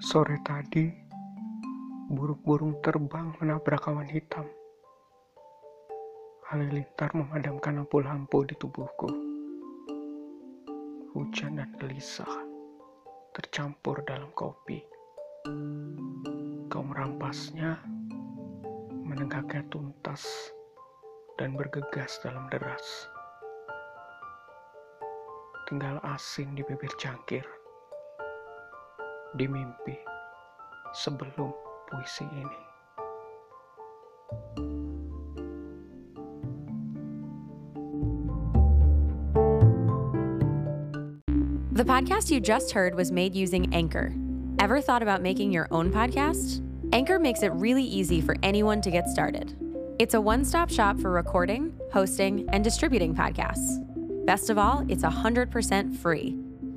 Sore tadi, burung-burung terbang menabrak awan hitam. Halilintar memadamkan lampu-lampu di tubuhku. Hujan dan gelisah tercampur dalam kopi. Kau merampasnya, menegaknya tuntas, dan bergegas dalam deras. Tinggal asing di bibir cangkir di mimpi sebelum puisi ini. The podcast you just heard was made using Anchor. Ever thought about making your own podcast? Anchor makes it really easy for anyone to get started. It's a one stop shop for recording, hosting, and distributing podcasts. Best of all, it's 100% free.